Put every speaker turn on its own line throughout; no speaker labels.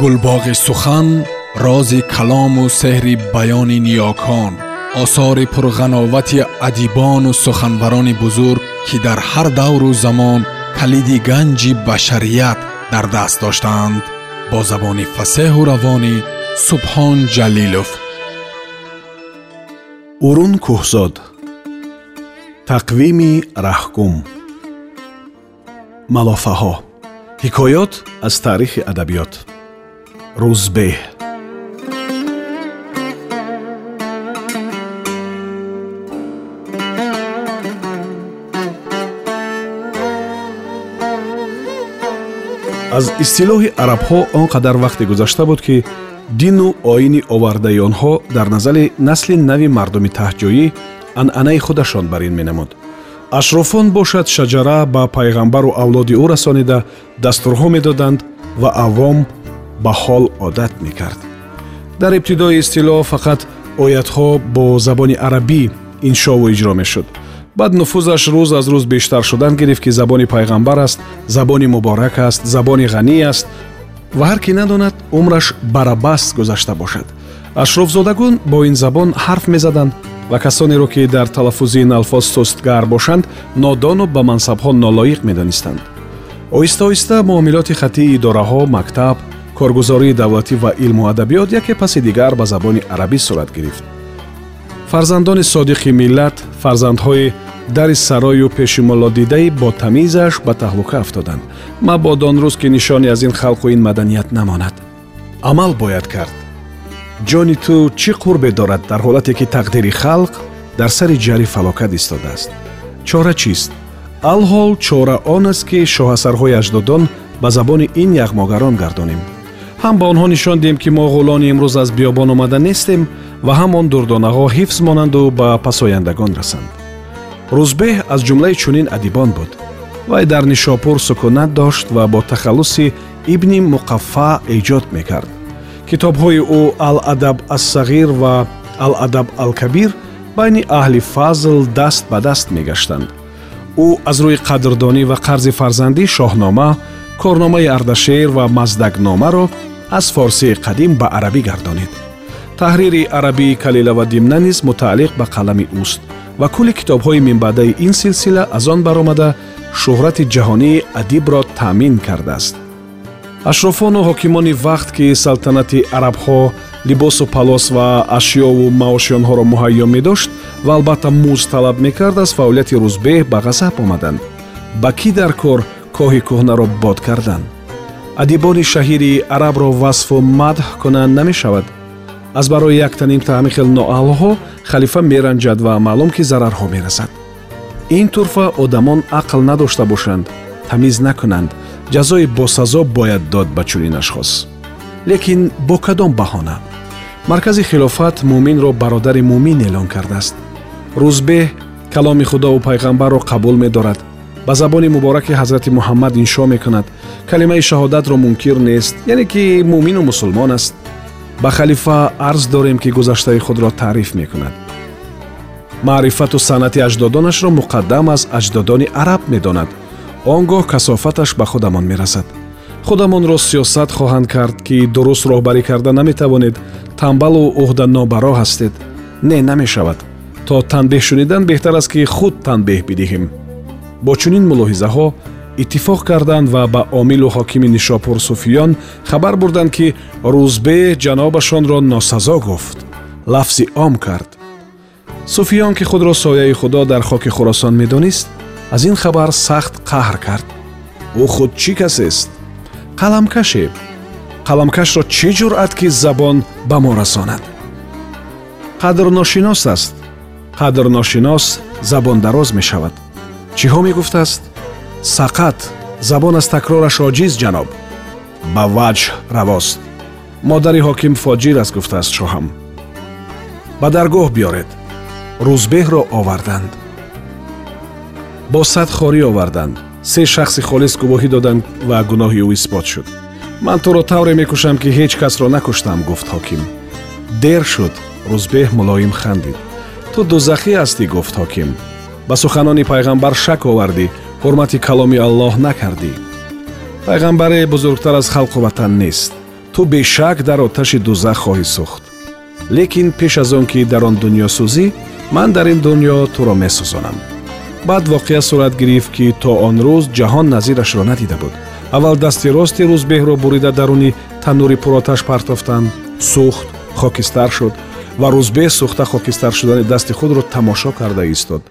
гулбоғи сухан рози калому сеҳри баёни ниёкон осори пурғановати адибону суханбарони бузург ки дар ҳар давру замон калиди ганҷи башарият дар даст доштаанд бо забони фасеҳу равонӣ субҳон ҷалилов.
Урун кӯҳзод тақвими раҳкум. Малофаҳо. Ҳикоёт аз таърихи адабиёт рӯзбеҳ аз истилоҳи арабҳо он қадар вақте гузашта буд ки дину оини овардаи онҳо дар назари насли нави мардуми таҳҷоӣ анъанаи худашон бар ин менамуд. Ашрофон бошад шаҷара ба пайғамбару авлоди ӯ расонида дастурҳо медоданд ва авом ба ҳол одат мекард. Дар ибтидои истилоҳ фақат оятҳо бо забони арабӣ иншову иҷро мешуд. Баъд нуфузаш рӯз аз рӯз бештар шудан гирифт ки забони пайғамбар аст забони муборак аст забони ғанӣ аст ва ҳар кӣ надонад умраш барабаст гузашта бошад. Ашрофзодагон бо ин забон ҳарф мезаданд ва касонеро ки дар талаффузи ин алфоз сустгар бошанд нодону ба мансабҳо нолоиқ медонистанд. Оҳиста оҳиста муомилоти хаттии идораҳо мактаб коргузории давлатӣ ва илму адабиёт яке паси дигар ба забони арабӣ сурат гирифт. Фарзандони содиқи миллат фарзандҳои дари сарою пеши молодидаи бо тамизаш ба таҳлука афтоданд. Мабодо он рӯз ки нишоне аз ин халқу ин маданият намонад. Амал бояд кард. Ҷони ту чӣ қурбе дорад дар ҳолате ки тақдири халқ дар сари ҷари фалокат истодааст? Чора чист? Алҳол чора он аст ки шоҳасарҳои аҷдодон ба забони ин яғмогарон гардонем ҳам ба онҳо нишон диҳем ки мо ғулони имрӯз аз биёбон омада нестем ва ҳамон дурдонаҳо ҳифз монанду ба пасояндагон расанд. Рӯзбеҳ аз ҷумлаи чунин адибон буд. Вай дар нишопур сукунат дошт ва бо тахаллуси ибни муқаффа эҷод мекард. Китобҳои ӯ аладаб ассағир ва аладаб алкабир байни аҳли фазл даст ба даст мегаштанд. Ӯ аз рӯи қадрдонӣ ва қарзи фарзандӣ шоҳнома корномаи ардашер ва маздакномаро аз форсии қадим ба арабӣ гардонид таҳрири арабии калила ва димна низ мутааллиқ ба қалами ӯст ва кулли китобҳои минбаъдаи ин силсила аз он баромада шӯҳрати ҷаҳонии адибро таъмин кардааст. Ашрофону ҳокимони вақт ки салтанати арабҳо либосу палос ва ашёву маоши онҳоро муҳайё медошт ва албатта муз талаб мекард аз фаъолияти рӯзбеҳ ба ғазаб омаданд. Ба кӣ дар кор коҳи кӯҳнаро бод кардан адибони шаҳири арабро васфу мадҳ кунанд намешавад. Аз барои яктаним таъмихел ноаҳлҳо халифа меранҷад ва маълум ки зарарҳо мерасад. Ин турфа одамон ақл надошта бошанд тамиз накунанд. Ҷазои босазо бояд дод ба чунин ашхос. Лекин бо кадом баҳона? Маркази хилофат муъминро бародари муъмин эълон кардааст. Рӯзбеҳ каломи худову пайғамбарро қабул медорад ба забони мубораки ҳазрати муҳаммад иншо мекунад калимаи шаҳодатро мункир нест яъне ки муъмину мусулмон аст ба халифа арз дорем ки гузаштаи худро таъриф мекунад маърифату санъати аҷдодонашро муқаддам аз аҷдодони араб медонад он гоҳ касофаташ ба худамон мерасад худамонро сиёсат хоҳанд кард ки дуруст роҳбарӣ карда наметавонед тамбалу уҳданобаро ҳастед не намешавад то танбеҳ шунидан беҳтар аст ки худ танбеҳ бидиҳем бо чунин мулоҳизаҳо иттифоқ карданд ва ба омилу ҳокими нишопур суфиён хабар бурданд ки рӯзбеҳ ҷанобашонро носазо гуфт лафзи ом кард суфиён ки худро сояи худо дар хоки хӯросон медонист аз ин хабар сахт қаҳр кард. Ӯ худ чӣ касест қаламкаше? Қаламкашро чӣ ҷуръат ки забон ба мо расонад? Қадрношинос аст. Қадрношинос забондароз мешавад чиҳо мегуфтааст? Сақат забон аз такрораш оҷиз ҷаноб. Ба ваҷҳ равост. Модари ҳоким фоҷир аст гуфтааст шоҳам. Ба даргоҳ биёред. Рӯзбеҳро оварданд. Бо сад хорӣ оварданд. Се шахси холис гувоҳӣ доданд ва гуноҳи ӯ исбот шуд. Ман туро тавре мекушам ки ҳеҷ касро накуштам гуфт ҳоким. Дер шуд рӯзбеҳ мулоим хандид. Ту дузахӣ ҳастӣ гуфт ҳоким ба суханони пайғамбар шак овардӣ. Ҳурмати каломи аллоҳ накардӣ. Пайғамбаре бузургтар аз халқу ватан нест. Ту бешак дар оташи дузах хоҳӣ сӯхт. Лекин пеш аз он ки дар он дунё сӯзӣ ман дар ин дунё туро месӯзонам. Баъд воқеа сурат гирифт ки то он рӯз ҷаҳон назирашро надида буд. Аввал дасти рости рӯзбеҳро бурида даруни танӯри пуроташ партофтанд сӯхт хокистар шуд ва рӯзбеҳ сӯхта хокистар шудани дасти худро тамошо карда истод.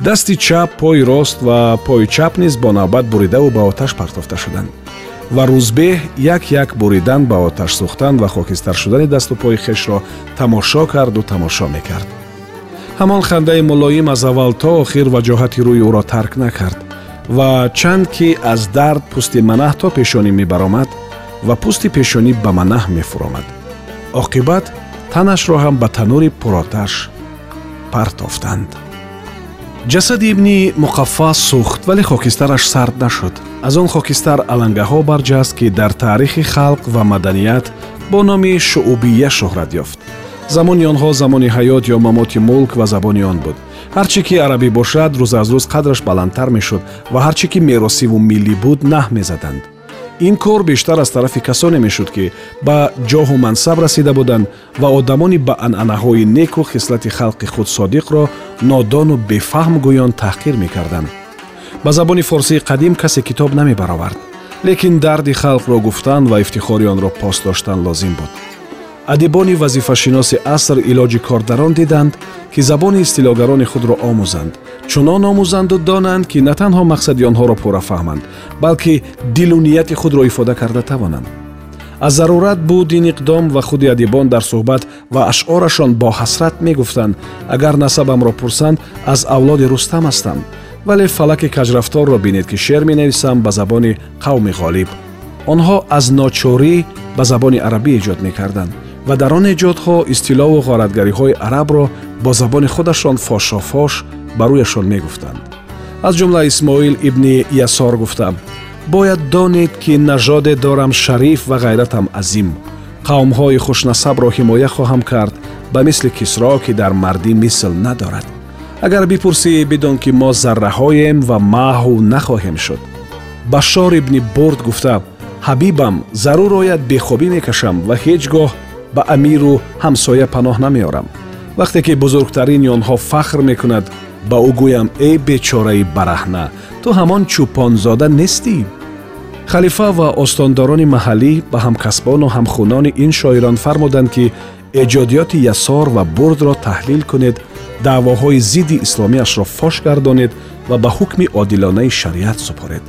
Дасти чап пои рост ва пои чап низ бо навбат буридаву ба оташ партофта шуданд. Ва рӯзбеҳ як як буридан ба оташ сӯхтан ва хокистар шудани дасту пои хешро тамошо карду тамошо мекард. Ҳамон хандаи мулоим аз аввал то охир ваҷоҳати рӯи ӯро тарк накард ва чанд ки аз дард пӯсти манаҳ то пешонӣ мебаромад ва пӯсти пешонӣ ба манаҳ мефуромад. Оқибат танашро ҳам ба танӯри пуроташ партофтанд ҷасади ибни муқаффа сӯхт вале хокистараш сард нашуд. Аз он хокистар алангаҳо барҷаст ки дар таърихи халқ ва маданият бо номи шуъубия шӯҳрат ёфт. Замони онҳо замони ҳаёт ё мамоти мулк ва забони он буд. Ҳарчӣ ки арабӣ бошад рӯз аз рӯз қадраш баландтар мешуд ва ҳарчӣ ки меросиву миллӣ буд наҳ мезаданд ин кор бештар аз тарафи касоне мешуд ки ба ҷоҳу мансаб расида буданд ва одамони ба анъанаҳои неку хислати халқи худ содиқро нодону бефаҳм гӯён таҳқир мекарданд. Ба забони форсии қадим касе китоб намебаровард лекин дарди халқро гуфтан ва ифтихори онро пос доштан лозим буд. Адибони вазифашиноси аср илоҷи кор дар он диданд ки забони истилогарони худро омӯзанд чунон омӯзанду донанд ки на танҳо мақсади онҳоро пурра фаҳманд балки дилу нияти худро ифода карда тавонанд. Аз зарурат буд ин иқдом ва худи адибон дар суҳбат ва ашъорашон бо ҳасрат мегуфтанд агар насабамро пурсанд аз авлоди рустам ҳастам. Вале фалаки каҷрафторро бинед ки шеър менависам ба забони қавми ғолиб. Онҳо аз ночорӣ ба забони арабӣ эҷод мекарданд ва дар он эҷодҳо истилову ғоратгариҳои арабро бо забони худашон фошофош ба рӯяшон мегуфтанд. Аз ҷумла исмоил ибни ясор гуфта бояд донед ки нажоде дорам шариф ва ғайратам азим. Қавмҳои хушнасабро ҳимоя хоҳам кард ба мисли кисро ки дар мардӣ мисл надорад. Агар бипурсӣ бидон ки мо зарраҳоем ва маҳв нахоҳем шуд башор ибни бурд гуфта ҳабибам зарур ояд бехобӣ мекашам ва ҳеҷ гоҳ ба амиру ҳамсоя паноҳ намеорам. Вақте ки бузургтарини онҳо фахр мекунад ба ӯ гӯям эй бечораи бараҳна ту ҳамон чӯпонзода нестӣ? Халифа ва остондорони маҳаллӣ ба ҳамкасбону ҳамхунони ин шоирон фармуданд ки эҷодиёти ясор ва бурдро таҳлил кунед даъвоҳои зидди исломиашро фош гардонед ва ба ҳукми одилонаи шариат супоред.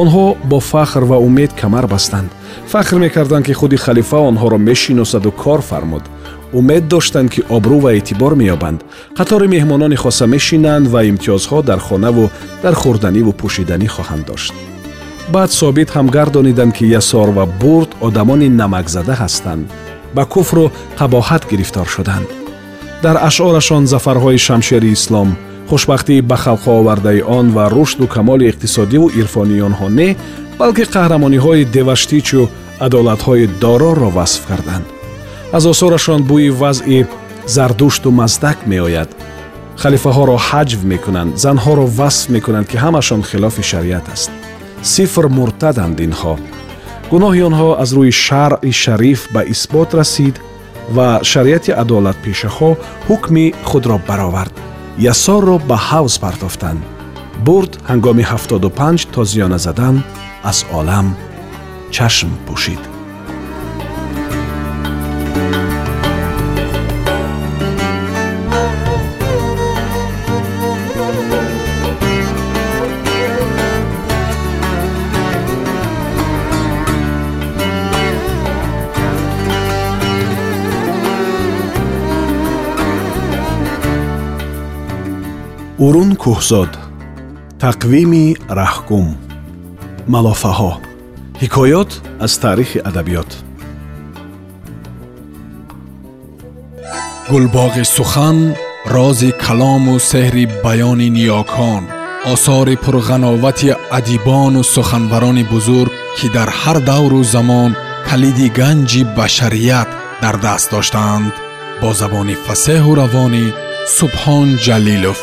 Онҳо бо фахр ва умед камар бастанд. Фахр мекарданд ки худи халифа онҳоро мешиносаду кор фармуд умед доштанд ки обрӯ ва эътибор меёбанд. Қатори меҳмонони хоса мешинанд ва имтиёзҳо дар хонаву дар хӯрданиву пӯшиданӣ хоҳанд дошт. Баъд собит ҳам гардониданд ки ясор ва бурд одамони намакзада ҳастанд. Ба куфру қабоҳат гирифтор шуданд. Дар ашъорашон зафарҳои шамшери ислом хушбахтии ба халқҳо овардаи он ва рушду камоли иқтисодиву ирфонии онҳо не балки қаҳрамониҳои деваштичу адолатҳои дороро васф карданд аз осорашон бӯи вазъи зардушту маздак меояд. Халифаҳоро ҳаҷв мекунанд занҳоро васф мекунанд ки ҳамашон хилофи шариат аст. Сифр муртаданд инҳо. Гуноҳи онҳо аз рӯи шаръи шариф ба исбот расид ва шариати адолатпешаҳо ҳукми худро баровард. Ясорро ба ҳавз партофтанд. Бурд ҳангоми ҳафтоду панҷ тозиёна задан аз олам чашм пӯшид урун кӯҳзод тақвими раҳкум малофаҳо ҳикоёт аз таърихи адабиёт.
Гулбоғи сухан рози калому сеҳри баёни ниёкон осори пурғановати адибону суханварони бузург ки дар ҳар давру замон калиди ганҷи башарият дар даст доштаанд бо забони фасеҳу равонӣ субҳон ҷалилов